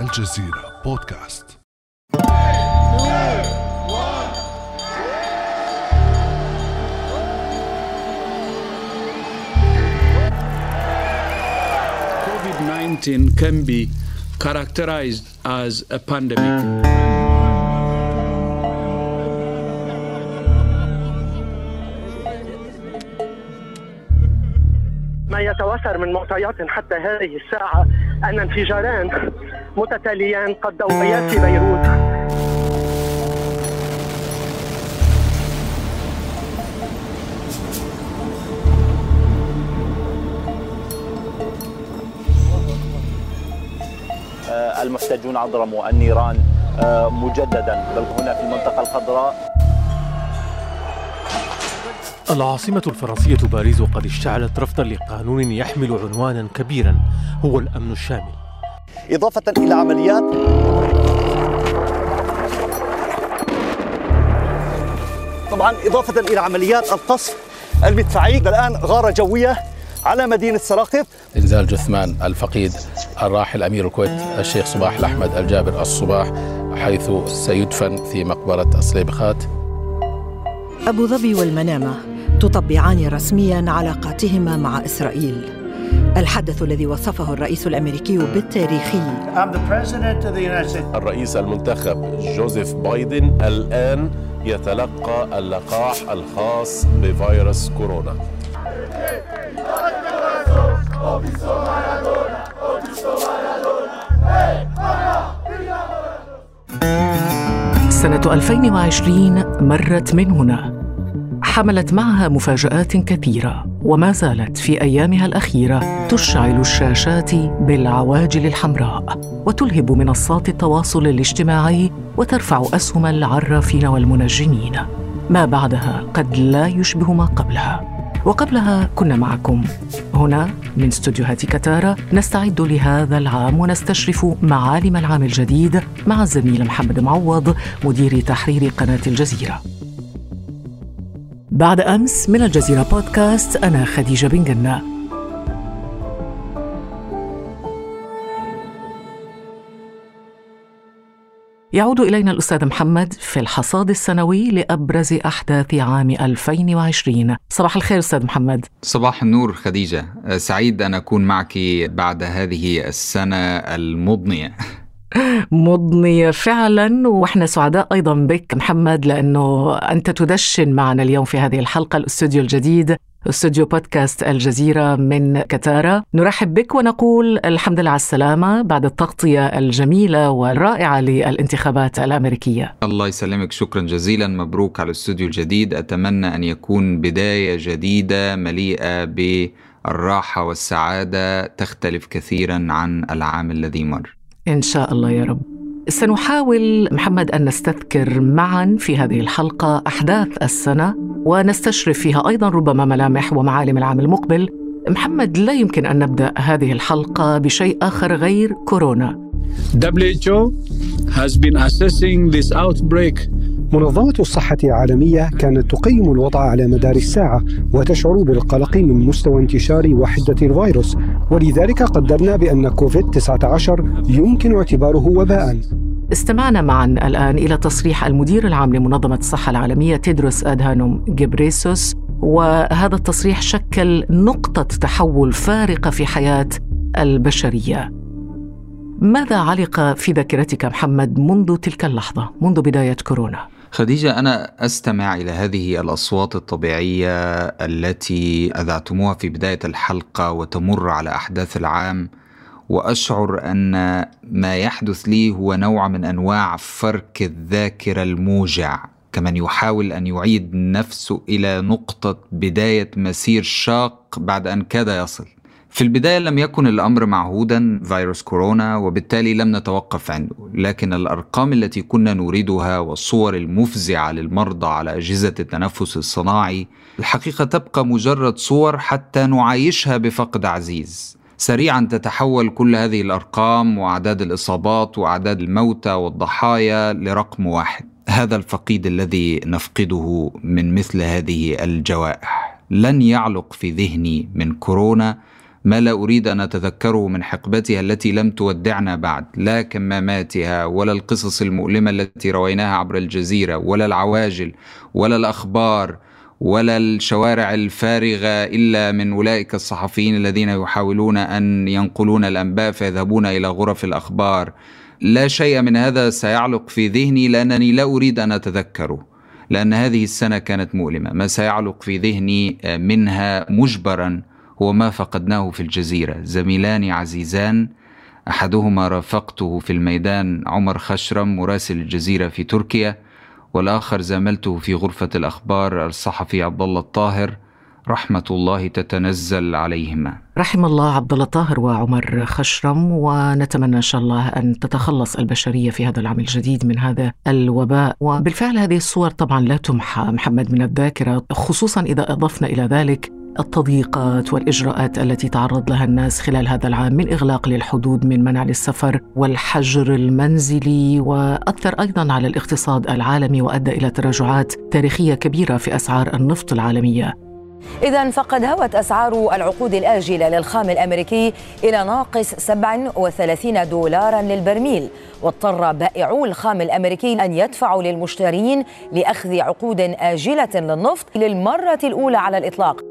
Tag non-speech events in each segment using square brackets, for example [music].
الجزيرة بودكاست COVID-19 can be characterized as a pandemic. ما يتواتر من معطيات حتى هذه الساعة أن انفجاران متتاليان قد ضوئيا في بيروت. آه، المحتجون أضرموا النيران آه، مجددا بل هنا في المنطقة الخضراء. العاصمة الفرنسية باريس قد اشتعلت رفضا لقانون يحمل عنوانا كبيرا هو الأمن الشامل. إضافة إلى عمليات طبعا إضافة إلى عمليات القصف المدفعي. الآن غارة جوية على مدينة سراقب إنزال جثمان الفقيد الراحل أمير الكويت الشيخ صباح الأحمد الجابر الصباح حيث سيدفن في مقبرة الصليبخات أبو ظبي والمنامة تطبعان رسميا علاقاتهما مع إسرائيل. الحدث الذي وصفه الرئيس الأمريكي بالتاريخي. الرئيس المنتخب جوزيف بايدن الآن يتلقى اللقاح الخاص بفيروس كورونا. سنة 2020 مرت من هنا. حملت معها مفاجآت كثيرة وما زالت في أيامها الأخيرة تشعل الشاشات بالعواجل الحمراء وتلهب منصات التواصل الاجتماعي وترفع أسهم العرافين والمنجمين. ما بعدها قد لا يشبه ما قبلها. وقبلها كنا معكم. هنا من استديوهات كتارا نستعد لهذا العام ونستشرف معالم العام الجديد مع الزميل محمد معوض مدير تحرير قناة الجزيرة. بعد أمس من الجزيرة بودكاست أنا خديجة بن جنة. يعود إلينا الأستاذ محمد في الحصاد السنوي لأبرز أحداث عام 2020 صباح الخير أستاذ محمد. صباح النور خديجة. سعيد أن أكون معك بعد هذه السنة المضنية. مضنية فعلا وإحنا سعداء أيضا بك محمد لأنه أنت تدشن معنا اليوم في هذه الحلقة الأستوديو الجديد أستوديو بودكاست الجزيرة من كتارا. نرحب بك ونقول الحمد لله على السلامة بعد التغطية الجميلة والرائعة للانتخابات الأمريكية. الله يسلمك شكرا جزيلا. مبروك على الأستوديو الجديد. أتمنى أن يكون بداية جديدة مليئة بالراحة والسعادة تختلف كثيرا عن العام الذي مر. إن شاء الله يا رب. سنحاول محمد أن نستذكر معا في هذه الحلقة أحداث السنة ونستشرف فيها أيضا ربما ملامح ومعالم العام المقبل. محمد لا يمكن أن نبدأ هذه الحلقة بشيء آخر غير كورونا. WHO has been assessing this outbreak منظمة الصحة العالمية كانت تقيم الوضع على مدار الساعة وتشعر بالقلق من مستوى انتشار وحدة الفيروس. ولذلك قدرنا بأن كوفيد-19 يمكن اعتباره وباء. استمعنا معا الآن إلى تصريح المدير العام لمنظمة الصحة العالمية تيدروس أدهانوم جبريسوس وهذا التصريح شكل نقطة تحول فارقة في حياة البشرية. ماذا علق في ذاكرتك محمد منذ تلك اللحظة منذ بداية كورونا؟ خديجة أنا أستمع إلى هذه الأصوات الطبيعية التي أذعتموها في بداية الحلقة وتمر على أحداث العام وأشعر أن ما يحدث لي هو نوع من أنواع فرك الذاكرة الموجع كمن يحاول أن يعيد نفسه إلى نقطة بداية مسير شاق بعد أن كاد يصل. في البداية لم يكن الأمر معهودا فيروس كورونا وبالتالي لم نتوقف عنده. لكن الأرقام التي كنا نريدها والصور المفزعة للمرضى على أجهزة التنفس الصناعي الحقيقة تبقى مجرد صور حتى نعايشها بفقد عزيز. سريعا تتحول كل هذه الأرقام وأعداد الإصابات وأعداد الموتى والضحايا لرقم واحد. هذا الفقيد الذي نفقده من مثل هذه الجوائح. لن يعلق في ذهني من كورونا ما لا أريد أن أتذكره من حقبتها التي لم تودعنا بعد لا كماماتها ولا القصص المؤلمة التي رويناها عبر الجزيرة ولا العواجل ولا الأخبار ولا الشوارع الفارغة إلا من أولئك الصحفيين الذين يحاولون أن ينقلون الأنباء فيذهبون إلى غرف الأخبار. لا شيء من هذا سيعلق في ذهني لأنني لا أريد أن أتذكره لأن هذه السنة كانت مؤلمة. ما سيعلق في ذهني منها مجبرا هو ما فقدناه في الجزيرة. زميلان عزيزان أحدهما رافقته في الميدان عمر خشرم مراسل الجزيرة في تركيا والآخر زاملته في غرفة الأخبار الصحفي عبد الله الطاهر. رحمة الله تتنزل عليهما. رحم الله عبد الله الطاهر وعمر خشرم ونتمنى إن شاء الله أن تتخلص البشرية في هذا العام الجديد من هذا الوباء. وبالفعل هذه الصور طبعا لا تمحى محمد من الذاكرة خصوصا إذا أضفنا إلى ذلك التضييقات والإجراءات التي تعرض لها الناس خلال هذا العام من إغلاق للحدود من منع للسفر والحجر المنزلي وأثر أيضا على الاقتصاد العالمي وأدى إلى تراجعات تاريخية كبيرة في أسعار النفط العالمية. إذا فقد هوت أسعار العقود الآجلة للخام الأمريكي إلى ناقص 37 دولارا للبرميل واضطر بائعو الخام الأمريكي أن يدفعوا للمشترين لأخذ عقود آجلة للنفط للمرة الأولى على الإطلاق.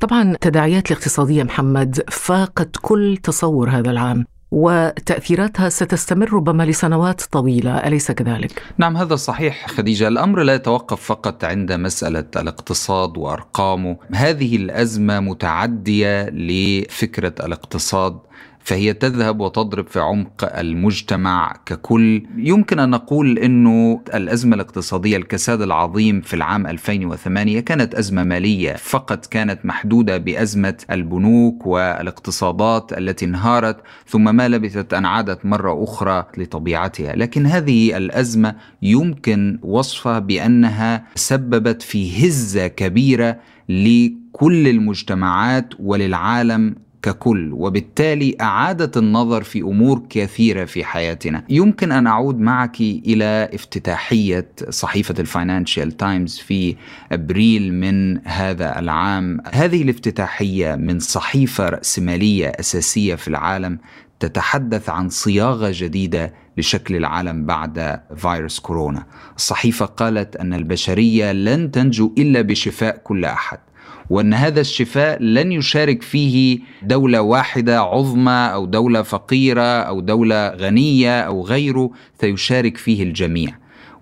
طبعا التداعيات الاقتصادية محمد فاقت كل تصور هذا العام وتأثيراتها ستستمر ربما لسنوات طويلة أليس كذلك؟ نعم هذا صحيح خديجة الأمر لا يتوقف فقط عند مسألة الاقتصاد وأرقامه هذه الأزمة متعدية لفكرة الاقتصاد فهي تذهب وتضرب في عمق المجتمع ككل. يمكن أن نقول إنه الأزمة الاقتصادية الكساد العظيم في العام 2008 كانت أزمة مالية فقط كانت محدودة بأزمة البنوك والاقتصادات التي انهارت ثم ما لبثت أن عادت مرة أخرى لطبيعتها. لكن هذه الأزمة يمكن وصفها بأنها سببت في هزة كبيرة لكل المجتمعات وللعالم ككل وبالتالي أعادت النظر في أمور كثيرة في حياتنا يمكن أن أعود معك إلى افتتاحية صحيفة الفاينانشال تايمز في أبريل من هذا العام هذه الافتتاحية من صحيفة رأسمالية أساسية في العالم تتحدث عن صياغة جديدة لشكل العالم بعد فيروس كورونا. الصحيفة قالت أن البشرية لن تنجو إلا بشفاء كل أحد. وأن هذا الشفاء لن يشارك فيه دولة واحدة عظمى أو دولة فقيرة أو دولة غنية أو غيره سيشارك فيه الجميع.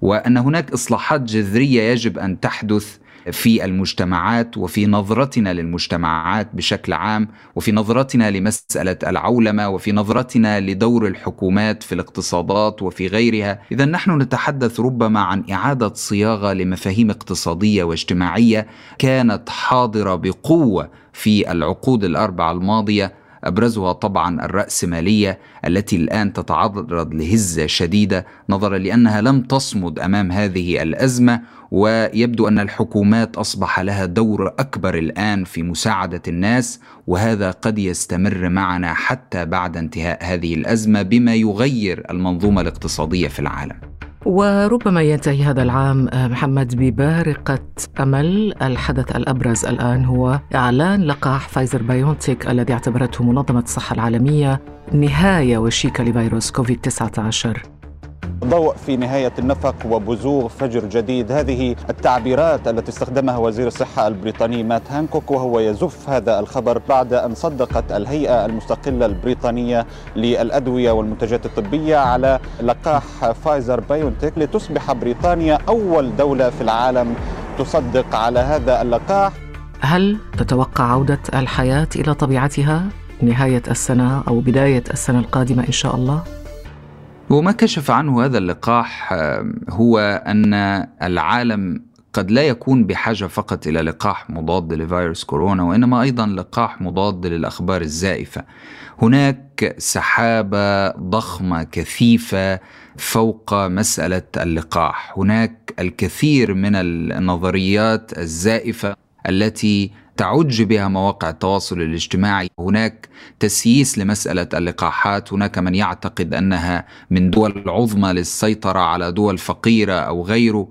وأن هناك إصلاحات جذرية يجب أن تحدث في المجتمعات وفي نظرتنا للمجتمعات بشكل عام وفي نظرتنا لمسألة العولمة وفي نظرتنا لدور الحكومات في الاقتصادات وفي غيرها. إذا نحن نتحدث ربما عن إعادة صياغة لمفاهيم اقتصادية واجتماعية كانت حاضرة بقوة في العقود الأربعة الماضية أبرزها طبعا الرأسمالية التي الآن تتعرض لهزة شديدة نظرا لأنها لم تصمد أمام هذه الأزمة ويبدو أن الحكومات أصبح لها دور أكبر الآن في مساعدة الناس وهذا قد يستمر معنا حتى بعد انتهاء هذه الأزمة بما يغير المنظومة الاقتصادية في العالم. وربما ينتهي هذا العام محمد ببارقة أمل. الحدث الأبرز الآن هو إعلان لقاح فايزر بايونتيك الذي اعتبرته منظمة الصحة العالمية نهاية وشيكة لفيروس كوفيد 19 ضوء في نهاية النفق وبزوغ فجر جديد هذه التعبيرات التي استخدمها وزير الصحة البريطاني مات هانكوك وهو يزف هذا الخبر بعد أن صدقت الهيئة المستقلة البريطانية للأدوية والمنتجات الطبية على لقاح فايزر بايونتك لتصبح بريطانيا أول دولة في العالم تصدق على هذا اللقاح هل تتوقع عودة الحياة إلى طبيعتها نهاية السنة أو بداية السنة القادمة إن شاء الله؟ وما كشف عنه هذا اللقاح هو أن العالم قد لا يكون بحاجة فقط إلى لقاح مضاد لفيروس كورونا وإنما أيضا لقاح مضاد للأخبار الزائفة. هناك سحابة ضخمة كثيفة فوق مسألة اللقاح، هناك الكثير من النظريات الزائفة التي تعج بها مواقع التواصل الاجتماعي. هناك تسييس لمسألة اللقاحات. هناك من يعتقد أنها من دول عظمى للسيطرة على دول فقيرة أو غيره.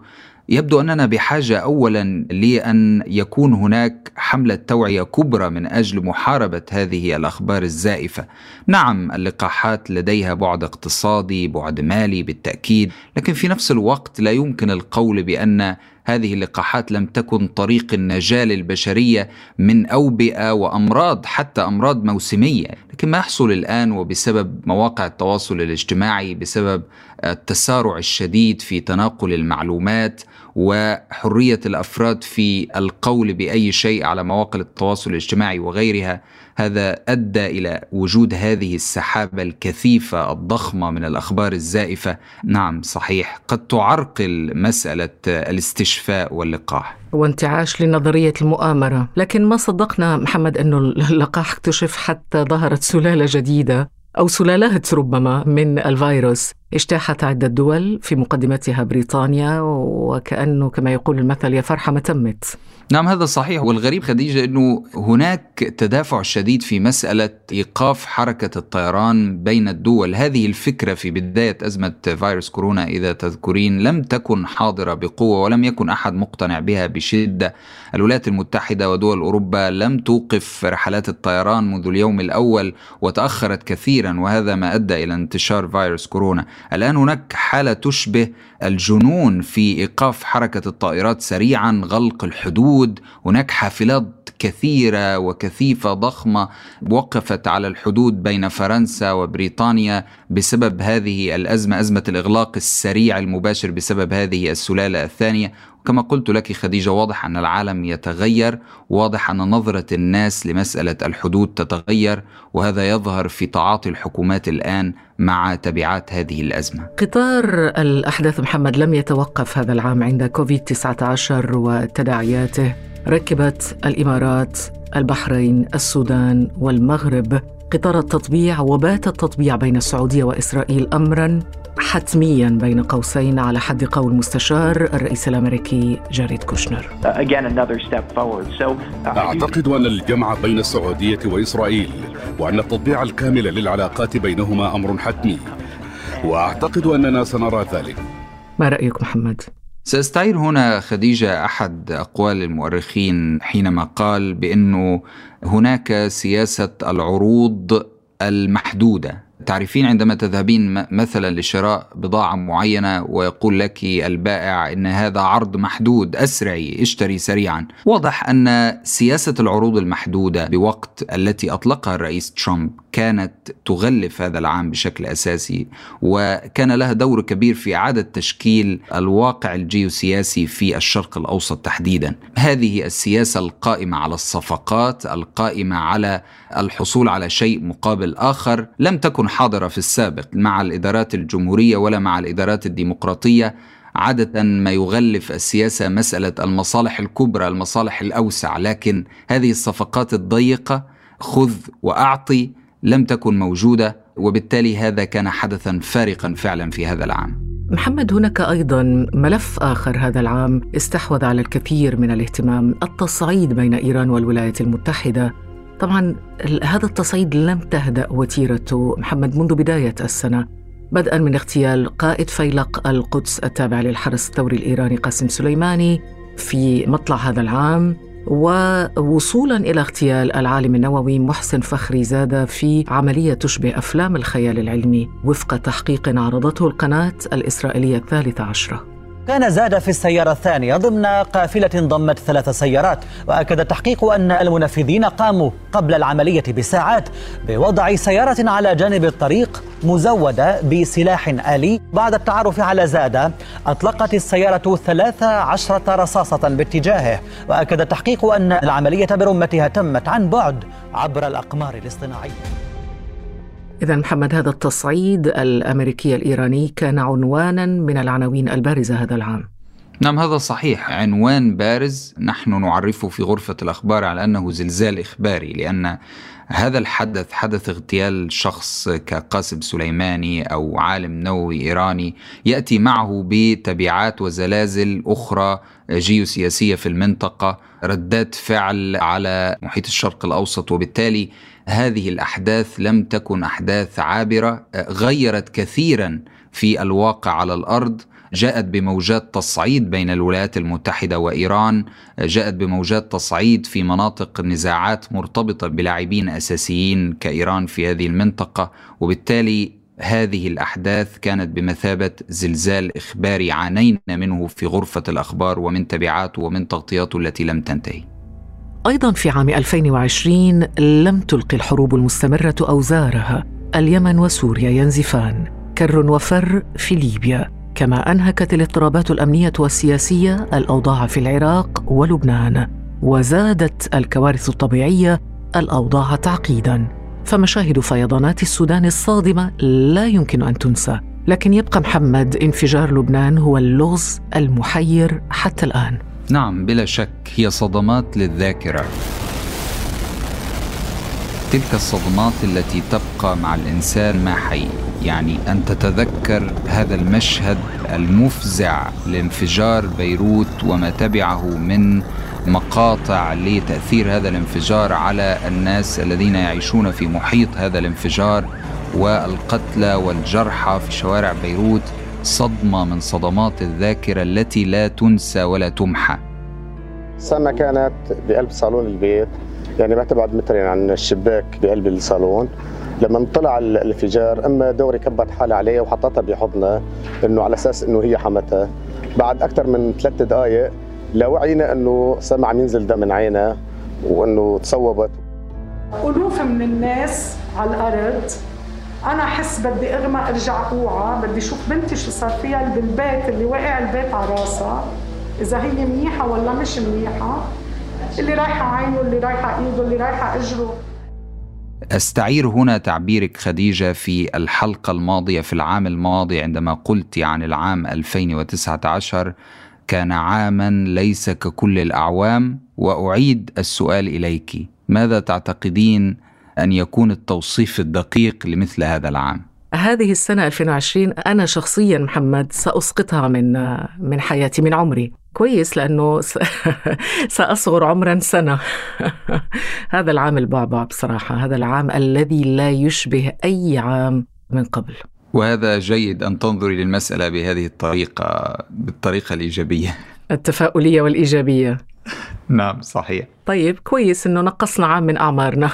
يبدو أننا بحاجة اولا لأن يكون هناك حملة توعية كبرى من أجل محاربة هذه الأخبار الزائفة. نعم اللقاحات لديها بعد اقتصادي، بعد مالي بالتأكيد، لكن في نفس الوقت لا يمكن القول بأن هذه اللقاحات لم تكن طريق النجاة للبشرية من أوبئة وأمراض حتى أمراض موسمية. لكن ما يحصل الآن وبسبب مواقع التواصل الاجتماعي بسبب التسارع الشديد في تناقل المعلومات وحرية الأفراد في القول بأي شيء على مواقع التواصل الاجتماعي وغيرها هذا أدى إلى وجود هذه السحابة الكثيفة الضخمة من الأخبار الزائفة. نعم صحيح قد تعرقل مسألة الاستشفاء واللقاح. وانتعاش لنظرية المؤامرة لكن ما صدقنا محمد أنه اللقاح اكتشف حتى ظهرت سلالة جديدة أو سلالات ربما من الفيروس. اجتاحت عدة دول في مقدمتها بريطانيا وكأنه كما يقول المثل يا فرحة ما تمت. نعم هذا صحيح. والغريب خديجة أنه هناك تدافع شديد في مسألة إيقاف حركة الطيران بين الدول. هذه الفكرة في بداية أزمة فيروس كورونا إذا تذكرين لم تكن حاضرة بقوة ولم يكن أحد مقتنع بها بشدة. الولايات المتحدة ودول أوروبا لم توقف رحلات الطيران منذ اليوم الأول وتأخرت كثيرا وهذا ما أدى إلى انتشار فيروس كورونا. الآن هناك حالة تشبه الجنون في إيقاف حركة الطائرات سريعا غلق الحدود. هناك حافلات كثيرة وكثيفة ضخمة وقفت على الحدود بين فرنسا وبريطانيا بسبب هذه الأزمة أزمة الإغلاق السريع المباشر بسبب هذه السلالة الثانية. كما قلت لك خديجة واضح أن العالم يتغير واضح أن نظرة الناس لمسألة الحدود تتغير وهذا يظهر في تعاطي الحكومات الآن مع تبعات هذه الأزمة. قطار الأحداث محمد لم يتوقف هذا العام عند كوفيد 19 وتداعياته. ركبت الإمارات البحرين السودان والمغرب قطار التطبيع وبات التطبيع بين السعودية وإسرائيل أمرا حتميا بين قوسين على حد قول مستشار الرئيس الأمريكي جاريد كوشنر. أعتقد أن الجمع بين السعودية وإسرائيل وأن التطبيع الكامل للعلاقات بينهما أمر حتمي وأعتقد أننا سنرى ذلك. ما رأيك محمد؟ سأستعير هنا خديجة أحد أقوال المؤرخين حينما قال بأنه هناك سياسة العروض المحدودة تعرفين عندما تذهبين مثلا لشراء بضاعة معينة ويقول لك البائع إن هذا عرض محدود أسرعي اشتري سريعا. واضح أن سياسة العروض المحدودة بوقت التي أطلقها الرئيس ترامب كانت تغلف هذا العام بشكل أساسي وكان لها دور كبير في إعادة تشكيل الواقع الجيوسياسي في الشرق الأوسط تحديدا. هذه السياسة القائمة على الصفقات القائمة على الحصول على شيء مقابل آخر لم تكن حاضرة في السابق مع الإدارات الجمهورية ولا مع الإدارات الديمقراطية. عادة ما يغلف السياسة مسألة المصالح الكبرى المصالح الأوسع لكن هذه الصفقات الضيقة خذ وأعطي لم تكن موجودة وبالتالي هذا كان حدثا فارقا فعلا في هذا العام. محمد هناك أيضا ملف آخر هذا العام استحوذ على الكثير من الاهتمام. التصعيد بين إيران والولايات المتحدة. طبعا هذا التصعيد لم تهدأ وتيرته. محمد منذ بداية السنة بدءا من اغتيال قائد فيلق القدس التابع للحرس الثوري الإيراني قاسم سليماني في مطلع هذا العام. ووصولا إلى اغتيال العالم النووي محسن فخري زاده في عملية تشبه أفلام الخيال العلمي وفق تحقيق عرضته القناة الإسرائيلية الثالثة عشرة. كان زاد في السيارة الثانية ضمن قافلة ضمت ثلاث سيارات وأكد التحقيق أن المنفذين قاموا قبل العملية بساعات بوضع سيارة على جانب الطريق مزودة بسلاح آلي. بعد التعرف على زادة أطلقت السيارة ثلاث عشرة رصاصة باتجاهه وأكد التحقيق أن العملية برمتها تمت عن بعد عبر الأقمار الاصطناعية. إذا محمد هذا التصعيد الأمريكي الإيراني كان عنوانا من العناوين البارزة هذا العام. نعم هذا صحيح. عنوان بارز. نحن نعرفه في غرفة الأخبار على أنه زلزال إخباري لأن هذا الحدث حدث اغتيال شخص كقاسم سليماني أو عالم نووي إيراني يأتي معه بتبعات وزلازل أخرى جيوسياسية في المنطقة ردات فعل على محيط الشرق الأوسط وبالتالي هذه الأحداث لم تكن أحداث عابرة غيرت كثيرا في الواقع على الأرض. جاءت بموجات تصعيد بين الولايات المتحدة وإيران جاءت بموجات تصعيد في مناطق نزاعات مرتبطة بلاعبين أساسيين كإيران في هذه المنطقة. وبالتالي هذه الأحداث كانت بمثابة زلزال إخباري عانينا منه في غرفة الأخبار ومن تبعاته ومن تغطياته التي لم تنتهي. أيضا في عام 2020 لم تلقي الحروب المستمرة أوزارها. اليمن وسوريا ينزفان. كر وفر في ليبيا. كما أنهكت الاضطرابات الأمنية والسياسية الأوضاع في العراق ولبنان. وزادت الكوارث الطبيعية الأوضاع تعقيداً. فمشاهد فيضانات السودان الصادمة لا يمكن أن تنسى. لكن يبقى محمد انفجار لبنان هو اللغز المحير حتى الآن. نعم بلا شك هي صدمات للذاكرة. تلك الصدمات التي تبقى مع الإنسان ما حي يعني أن تتذكر هذا المشهد المفزع لانفجار بيروت وما تبعه من مقاطع لتأثير هذا الانفجار على الناس الذين يعيشون في محيط هذا الانفجار والقتلى والجرحى في شوارع بيروت. صدمة من صدمات الذاكرة التي لا تنسى ولا تمحى. سما كانت بقلب صالون البيت يعني ما تبعد مترين عن الشباك بقلب الصالون. لما طلع الانفجار أما دوري كبت حالها عليه وحطتها بحضنها إنه على أساس إنه هي حمتها. بعد أكثر من ثلاث دقائق لوعينا إنه سمع عم ينزل دم من عينها وإنه تصوبت. الوف من الناس على الأرض أنا احس بدي أغمى أرجع أوعى بدي أشوف بنتي شو صار فيها بالبيت اللي واقع البيت على راسها. إذا هي منيحة ولا مش منيحة اللي رايحة عينه اللي رايحة إيده اللي رايحة أجره. أستعير هنا تعبيرك خديجة في الحلقة الماضية في العام الماضي عندما قلت عن العام 2019 كان عاما ليس ككل الأعوام وأعيد السؤال اليك. ماذا تعتقدين أن يكون التوصيف الدقيق لمثل هذا العام. هذه السنة 2020 أنا شخصيا محمد سأسقطها من من حياتي من عمري. كويس لأنه [laughs] سأصغر عمرا سنة. [laughs] هذا العام البعبع بصراحة. هذا العام الذي لا يشبه أي عام من قبل. وهذا جيد أن تنظري للمسألة بهذه الطريقة بالطريقة الإيجابية. التفاؤلية والإيجابية. [laughs] نعم صحيح. طيب كويس إنه نقصنا عام من أعمارنا.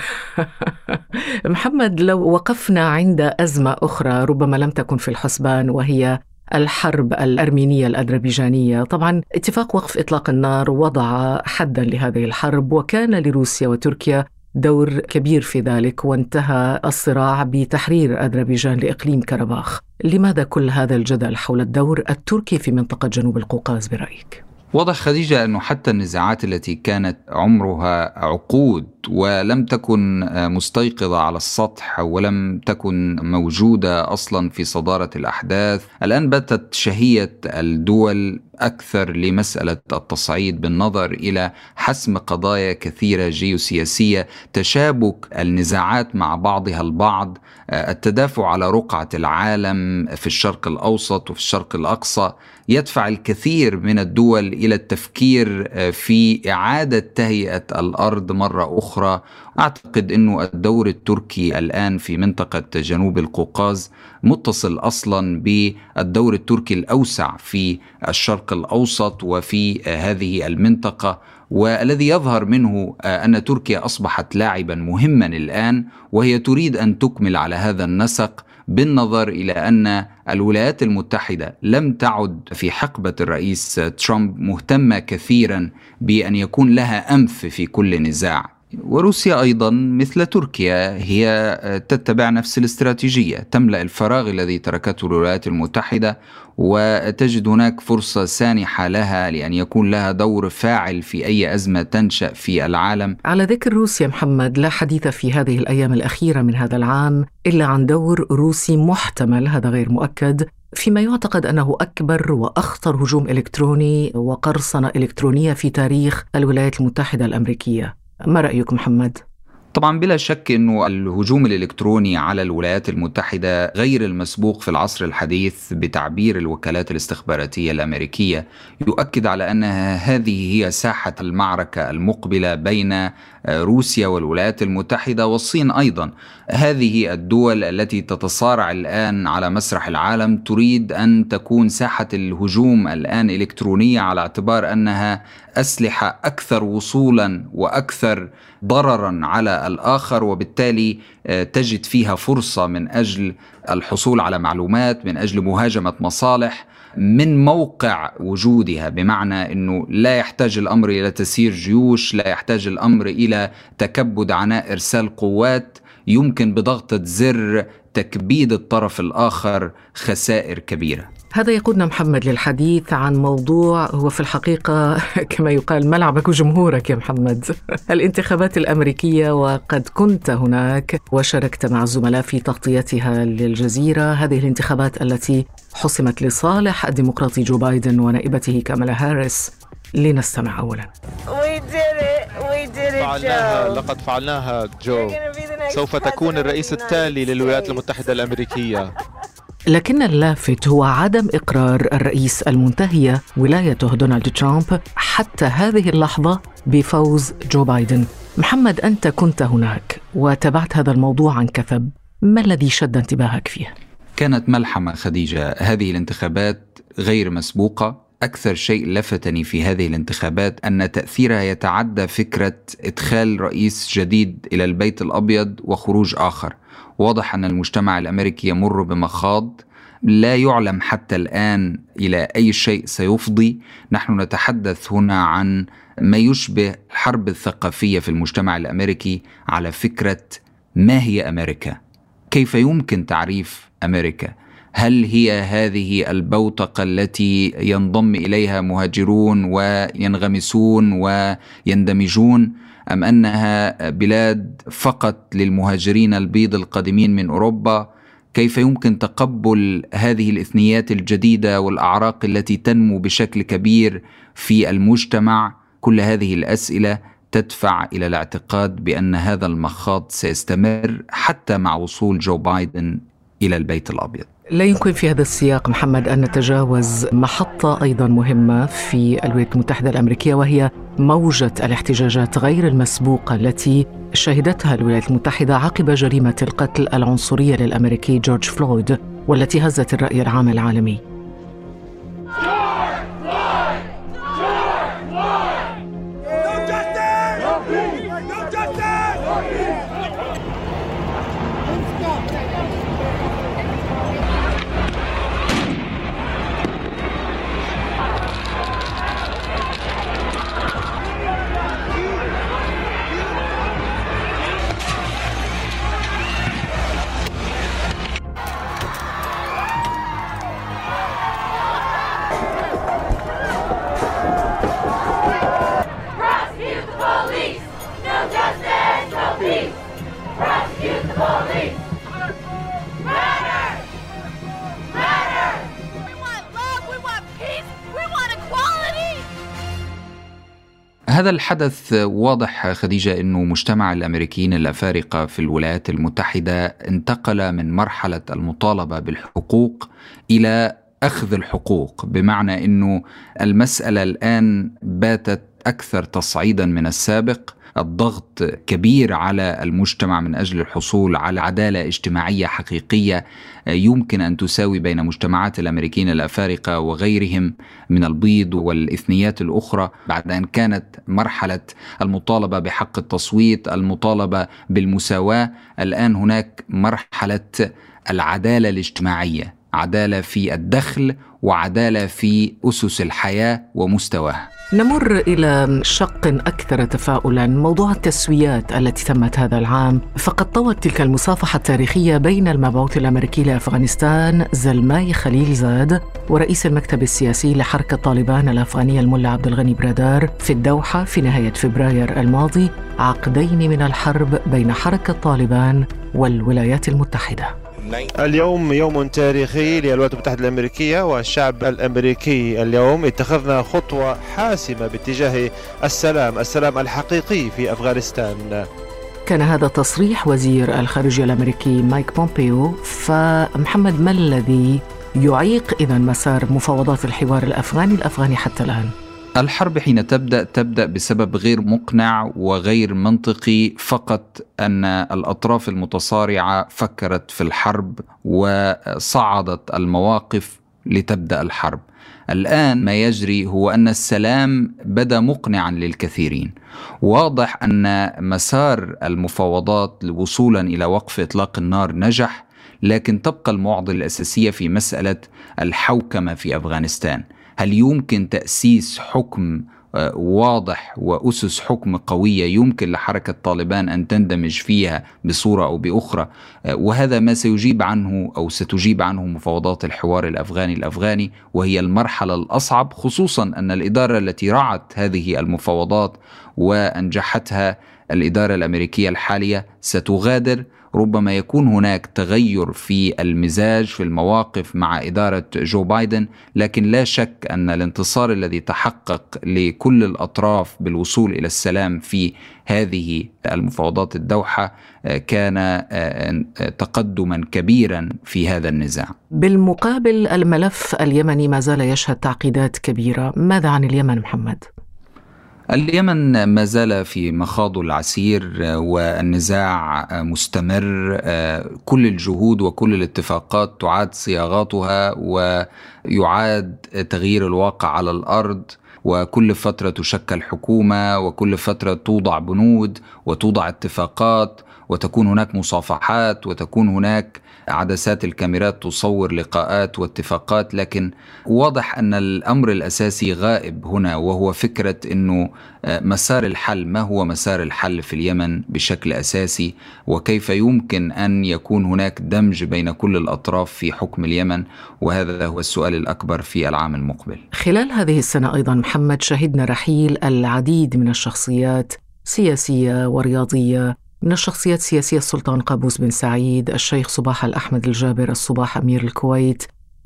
[laughs] محمد لو وقفنا عند أزمة أخرى ربما لم تكن في الحسبان وهي الحرب الأرمينية الأذربيجانية، طبعا اتفاق وقف إطلاق النار وضع حدا لهذه الحرب وكان لروسيا وتركيا دور كبير في ذلك وانتهى الصراع بتحرير أذربيجان لإقليم كرباخ لماذا كل هذا الجدل حول الدور التركي في منطقة جنوب القوقاز برأيك؟ واضح خديجة أنه حتى النزاعات التي كانت عمرها عقود ولم تكن مستيقظة على السطح ولم تكن موجودة أصلا في صدارة الأحداث الآن باتت شهية الدول أكثر لمسألة التصعيد بالنظر إلى حسم قضايا كثيرة جيوسياسية تشابك النزاعات مع بعضها البعض التدافع على رقعة العالم في الشرق الأوسط وفي الشرق الأقصى يدفع الكثير من الدول إلى التفكير في إعادة تهيئة الأرض مرة أخرى. أعتقد إنه الدور التركي الآن في منطقة جنوب القوقاز متصل أصلا بالدور التركي الأوسع في الشرق الأوسط وفي هذه المنطقة. والذي يظهر منه أن تركيا أصبحت لاعبا مهما الآن وهي تريد أن تكمل على هذا النسق. بالنظر إلى أن الولايات المتحدة لم تعد في حقبة الرئيس ترامب مهتمة كثيرا بأن يكون لها أنف في كل نزاع. وروسيا أيضا مثل تركيا هي تتبع نفس الاستراتيجية تملأ الفراغ الذي تركته الولايات المتحدة وتجد هناك فرصة سانحة لها لأن يكون لها دور فاعل في أي أزمة تنشأ في العالم. على ذكر روسيا محمد لا حديث في هذه الأيام الأخيرة من هذا العام إلا عن دور روسي محتمل هذا غير مؤكد فيما يعتقد أنه أكبر وأخطر هجوم إلكتروني وقرصنة إلكترونية في تاريخ الولايات المتحدة الأمريكية. ما رأيك محمد؟ طبعا بلا شك إنه الهجوم الإلكتروني على الولايات المتحدة غير المسبوق في العصر الحديث بتعبير الوكالات الاستخباراتية الأمريكية يؤكد على ان هذه هي ساحة المعركة المقبلة بين روسيا والولايات المتحدة والصين أيضا. هذه الدول التي تتصارع الآن على مسرح العالم تريد أن تكون ساحة الهجوم الآن إلكترونية على اعتبار أنها أسلحة أكثر وصولا وأكثر ضررا على الآخر وبالتالي آه، تجد فيها فرصة من أجل الحصول على معلومات من أجل مهاجمة مصالح. من موقع وجودها بمعنى إنه لا يحتاج الأمر إلى تسيير جيوش، لا يحتاج الأمر إلى تكبد عناء إرسال قوات، يمكن بضغطة زر تكبيد الطرف الآخر خسائر كبيرة. هذا يقودنا محمد للحديث عن موضوع هو في الحقيقة [laughs] كما يقال ملعبك وجمهورك يا محمد. الانتخابات الأمريكية وقد كنت هناك وشاركت مع الزملاء في تغطيتها للجزيرة. هذه الانتخابات التي حسمت لصالح الديمقراطي جو بايدن ونائبته كامالا هاريس. لنستمع أولا. فعلناها. لقد فعلناها جو سوف تكون الرئيس التالي للولايات المتحدة الأمريكية. [laughs] لكن اللافت هو عدم إقرار الرئيس المنتهية ولايته دونالد ترامب حتى هذه اللحظة بفوز جو بايدن. محمد أنت كنت هناك وتابعت هذا الموضوع عن كثب. ما الذي شد انتباهك فيه؟ كانت ملحمة خديجة. هذه الانتخابات غير مسبوقة. أكثر شيء لفتني في هذه الانتخابات أن تأثيرها يتعدى فكرة إدخال رئيس جديد إلى البيت الأبيض وخروج آخر. واضح أن المجتمع الأمريكي يمر بمخاض لا يعلم حتى الآن إلى أي شيء سيفضي. نحن نتحدث هنا عن ما يشبه الحرب الثقافية في المجتمع الأمريكي على فكرة ما هي أمريكا؟ كيف يمكن تعريف أمريكا؟ هل هي هذه البوتقة التي ينضم إليها مهاجرون وينغمسون ويندمجون أم أنها بلاد فقط للمهاجرين البيض القادمين من أوروبا كيف يمكن تقبل هذه الإثنيات الجديدة والأعراق التي تنمو بشكل كبير في المجتمع كل هذه الأسئلة تدفع إلى الاعتقاد بأن هذا المخاض سيستمر حتى مع وصول جو بايدن إلى البيت الأبيض. لا يمكن في هذا السياق محمد أن نتجاوز محطة أيضا مهمة في الولايات المتحدة الأمريكية وهي موجة الاحتجاجات غير المسبوقة التي شهدتها الولايات المتحدة عقب جريمة القتل العنصرية للأمريكي جورج فلويد والتي هزت الرأي العام العالمي. هذا الحدث واضح خديجة أنه مجتمع الأمريكيين الأفارقة في الولايات المتحدة انتقل من مرحلة المطالبة بالحقوق إلى أخذ الحقوق بمعنى أنه المسألة الآن باتت أكثر تصعيدا من السابق الضغط كبير على المجتمع من أجل الحصول على عدالة اجتماعية حقيقية يمكن أن تساوي بين مجتمعات الأمريكيين الأفارقة وغيرهم من البيض والإثنيات الأخرى بعد أن كانت مرحلة المطالبة بحق التصويت، المطالبة بالمساواة، الآن هناك مرحلة العدالة الاجتماعية، عدالة في الدخل وعدالة في أسس الحياة ومستواها. نمر إلى شق أكثر تفاؤلا. موضوع التسويات التي تمت هذا العام. فقد طوت تلك المصافحة التاريخية بين المبعوث الأمريكي لأفغانستان زلماي خليل زاد ورئيس المكتب السياسي لحركة طالبان الأفغانية الملا عبد الغني برادار في الدوحة في نهاية فبراير الماضي. عقدين من الحرب بين حركة طالبان والولايات المتحدة. اليوم يوم تاريخي للولايات المتحدة الأمريكية والشعب الأمريكي اليوم. اتخذنا خطوة حاسمة باتجاه السلام السلام الحقيقي في أفغانستان. كان هذا تصريح وزير الخارجية الأمريكي مايك بومبيو. فمحمد ما الذي يعيق إذا مسار مفاوضات الحوار الأفغاني الأفغاني حتى الآن؟ الحرب حين تبدأ تبدأ بسبب غير مقنع وغير منطقي فقط أن الأطراف المتصارعة فكرت في الحرب وصعدت المواقف لتبدأ الحرب. الآن ما يجري هو أن السلام بدا مقنعا للكثيرين. واضح أن مسار المفاوضات وصولا إلى وقف إطلاق النار نجح لكن تبقى المعضلة الأساسية في مسألة الحوكمة في أفغانستان. هل يمكن تأسيس حكم آه، واضح وأسس حكم قوية يمكن لحركة طالبان أن تندمج فيها بصورة أو بأخرى؟ آه، وهذا ما سيجيب عنه أو ستجيب عنه مفاوضات الحوار الأفغاني الأفغاني وهي المرحلة الأصعب خصوصا أن الإدارة التي رعت هذه المفاوضات وأنجحتها الإدارة الأمريكية الحالية ستغادر ربما يكون هناك تغير في المزاج في المواقف مع إدارة جو بايدن لكن لا شك أن الانتصار الذي تحقق لكل الأطراف بالوصول إلى السلام في هذه المفاوضات الدوحة آه، كان آه، تقدما كبيرا في هذا النزاع. بالمقابل الملف اليمني ما زال يشهد تعقيدات كبيرة، ماذا عن اليمن محمد؟ اليمن ما زال في مخاض العسير آه، والنزاع آه، مستمر آه، كل الجهود وكل الاتفاقات تعاد صياغاتها ويعاد تغيير الواقع على الأرض وكل فترة تشكل حكومة وكل فترة توضع بنود وتوضع اتفاقات وتكون هناك مصافحات وتكون هناك عدسات الكاميرات تصور لقاءات واتفاقات لكن واضح أن الأمر الأساسي غائب هنا وهو فكرة إنه آه، مسار الحل ما هو مسار الحل في اليمن بشكل أساسي وكيف يمكن أن يكون هناك دمج بين كل الأطراف في حكم اليمن وهذا هو السؤال الأكبر في العام المقبل. خلال هذه السنة أيضا محمد شهدنا رحيل العديد من الشخصيات سياسية ورياضية من الشخصيات السياسية السلطان قابوس بن سعيد الشيخ صباح الأحمد الجابر الصباح أمير الكويت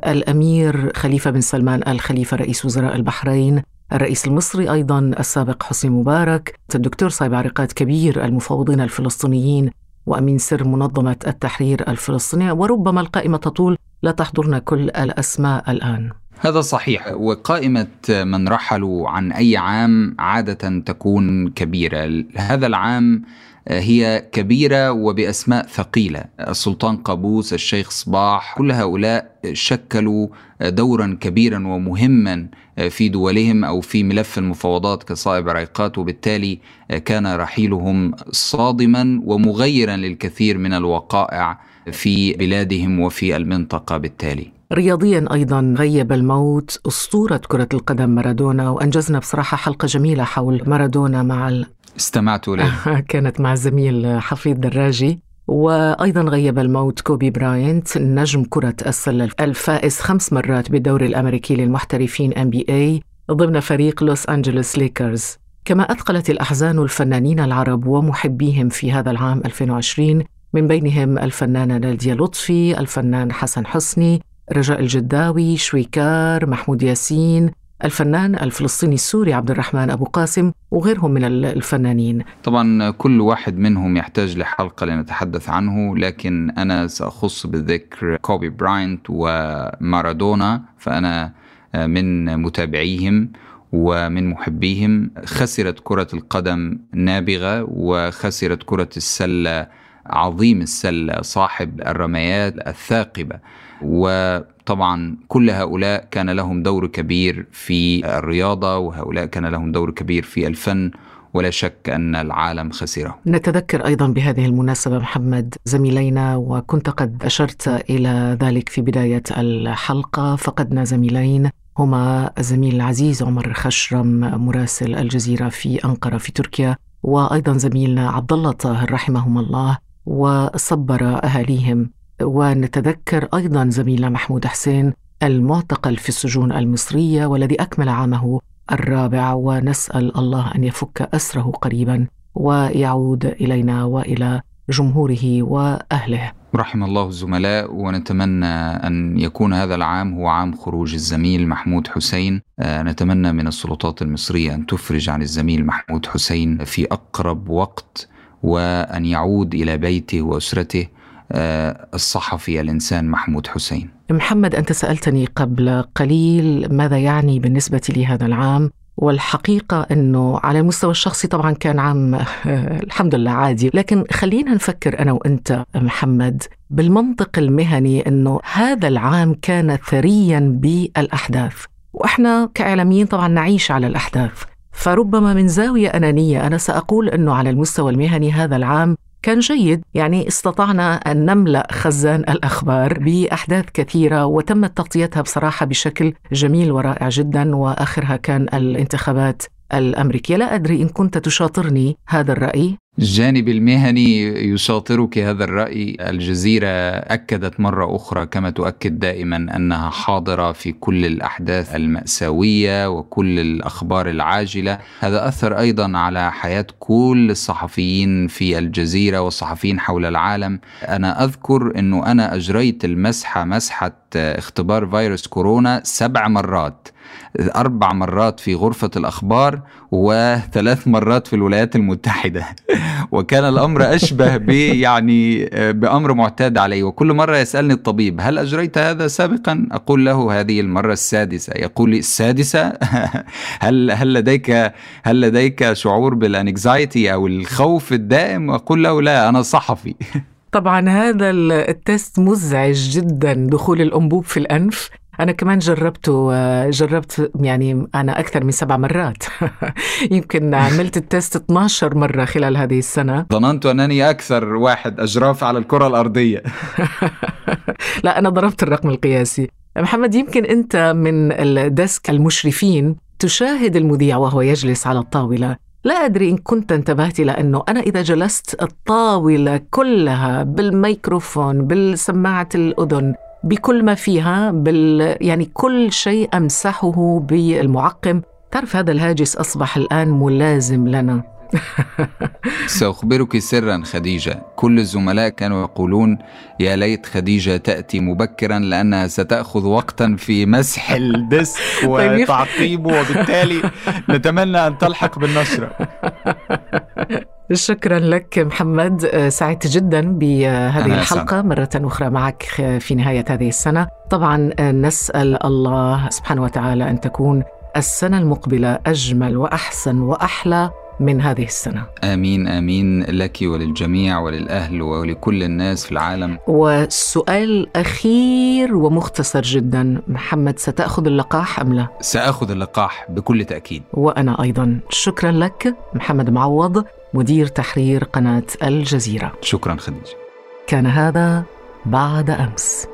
الأمير خليفة بن سلمان الخليفة رئيس وزراء البحرين الرئيس المصري أيضا السابق حسني مبارك الدكتور صايب عرقات كبير المفوضين الفلسطينيين وأمين سر منظمة التحرير الفلسطينية وربما القائمة تطول لا تحضرنا كل الأسماء الآن. هذا صحيح وقائمة من رحلوا عن أي عام عادة تكون كبيرة. هذا العام هي كبيرة وبأسماء ثقيلة. السلطان قابوس الشيخ صباح كل هؤلاء شكلوا دورا كبيرا ومهما في دولهم أو في ملف المفاوضات كصائب عريقات وبالتالي كان رحيلهم صادما ومغيرا للكثير من الوقائع في بلادهم وفي المنطقة. بالتالي رياضيا أيضا غيب الموت أسطورة كرة القدم مارادونا. وأنجزنا بصراحة حلقة جميلة حول مارادونا مع استمعت له [laughs] كانت مع الزميل حفيظ دراجي وأيضا غيب الموت كوبي براينت نجم كرة السلة الفائز خمس مرات بالدوري الأمريكي للمحترفين NBA ضمن فريق لوس أنجلوس ليكرز. كما أثقلت الأحزان الفنانين العرب ومحبيهم في هذا العام 2020 من بينهم الفنانة نادية لطفي الفنان حسن حسني رجاء الجداوي شويكار محمود ياسين الفنان الفلسطيني السوري عبد الرحمن أبو قاسم وغيرهم من الفنانين. طبعا كل واحد منهم يحتاج لحلقة لنتحدث عنه لكن أنا سأخص بالذكر كوبي براينت ومارادونا فأنا من متابعيهم ومن محبيهم. خسرت كرة القدم نابغة وخسرت كرة السلة عظيم السلة صاحب الرميات الثاقبة. وطبعا كل هؤلاء كان لهم دور كبير في الرياضة وهؤلاء كان لهم دور كبير في الفن ولا شك أن العالم خسره. نتذكر أيضا بهذه المناسبة محمد زميلينا وكنت قد أشرت إلى ذلك في بداية الحلقة فقدنا زميلين هما الزميل العزيز عمر خشرم مراسل الجزيرة في أنقرة في تركيا وأيضا زميلنا عبد الله طاهر رحمهم الله وصبر أهاليهم ونتذكر أيضا زميلنا محمود حسين المعتقل في السجون المصرية والذي أكمل عامه الرابع ونسأل الله أن يفك أسره قريبا ويعود إلينا وإلى جمهوره وأهله. رحم الله الزملاء ونتمنى أن يكون هذا العام هو عام خروج الزميل محمود حسين، آه، نتمنى من السلطات المصرية أن تفرج عن الزميل محمود حسين في أقرب وقت وأن يعود إلى بيته وأسرته آه، الصحفي الإنسان محمود حسين. محمد أنت سألتني قبل قليل ماذا يعني بالنسبة لي هذا العام والحقيقة أنه على المستوى الشخصي طبعا كان عام [laughs] الحمد لله عادي. لكن خلينا نفكر أنا وأنت محمد بالمنطق المهني أنه هذا العام كان ثريا بالأحداث. وإحنا كإعلاميين طبعا نعيش على الأحداث. فربما من زاوية أنانية أنا سأقول أنه على المستوى المهني هذا العام كان جيد. يعني استطعنا أن نملأ خزان الأخبار بأحداث كثيرة وتمت تغطيتها بصراحة بشكل جميل ورائع جدا وآخرها كان الانتخابات الأمريكية لا أدري إن كنت تشاطرني هذا الرأي. الجانب المهني يشاطرك هذا الرأي. الجزيرة أكدت مرة أخرى كما تؤكد دائما أنها حاضرة في كل الأحداث المأساوية وكل الأخبار العاجلة. هذا أثر أيضا على حياة كل الصحفيين في الجزيرة والصحفيين حول العالم. أنا أذكر أنه أنا أجريت المسحة مسحة اختبار فيروس كورونا سبع مرات. أربع مرات في غرفة الأخبار وثلاث مرات في الولايات المتحدة. [laughs] وكان الأمر أشبه يعني بأمر معتاد عليه. وكل مرة يسألني الطبيب هل أجريت هذا سابقا؟ أقول له هذه المرة السادسة. يقول لي السادسة؟ [laughs] هل هل لديك هل لديك شعور بالانكزايتي أو الخوف الدائم؟ أقول له لا أنا صحفي. [laughs] طبعا هذا التست مزعج جدا دخول الأنبوب في الأنف. أنا كمان جربته جربت يعني أنا أكثر من سبع مرات. [laughs] يمكن عملت ال test 12 مرة خلال هذه السنة. ظننت أنني أكثر واحد أجراه على الكرة الأرضية. [laughs] لا أنا ضربت الرقم القياسي. محمد يمكن أنت من ال desk المشرفين تشاهد المذيع وهو يجلس على الطاولة. لا أدري إن كنت انتبهت إلى أنه أنا إذا جلست الطاولة كلها بالميكروفون بالسماعة الأذن بكل ما فيها بال يعني كل شيء أمسحه بالمعقم. تعرف هذا الهاجس أصبح الآن ملازم لنا. [laughs] سأخبرك سرا خديجة. كل الزملاء كانوا يقولون يا ليت خديجة تأتي مبكرا لأنها ستأخذ وقتا في مسح [laughs] الديسك وتعقيمه وبالتالي نتمنى أن تلحق بالنشرة. [laughs] شكرا لك محمد. سعدت جدا بهذه الحلقة. سعد. مرة أخرى معك في نهاية هذه السنة. طبعا نسأل الله سبحانه وتعالى أن تكون السنة المقبلة أجمل وأحسن وأحلى من هذه السنة. آمين آمين. لك وللجميع وللأهل ولكل الناس في العالم. والسؤال أخير ومختصر جدا. محمد ستأخذ اللقاح أم لا؟ سأخذ اللقاح بكل تأكيد. وأنا أيضا. شكرا لك محمد معوض. مدير تحرير قناة الجزيرة. شكرا خديجة. كان هذا بعد أمس.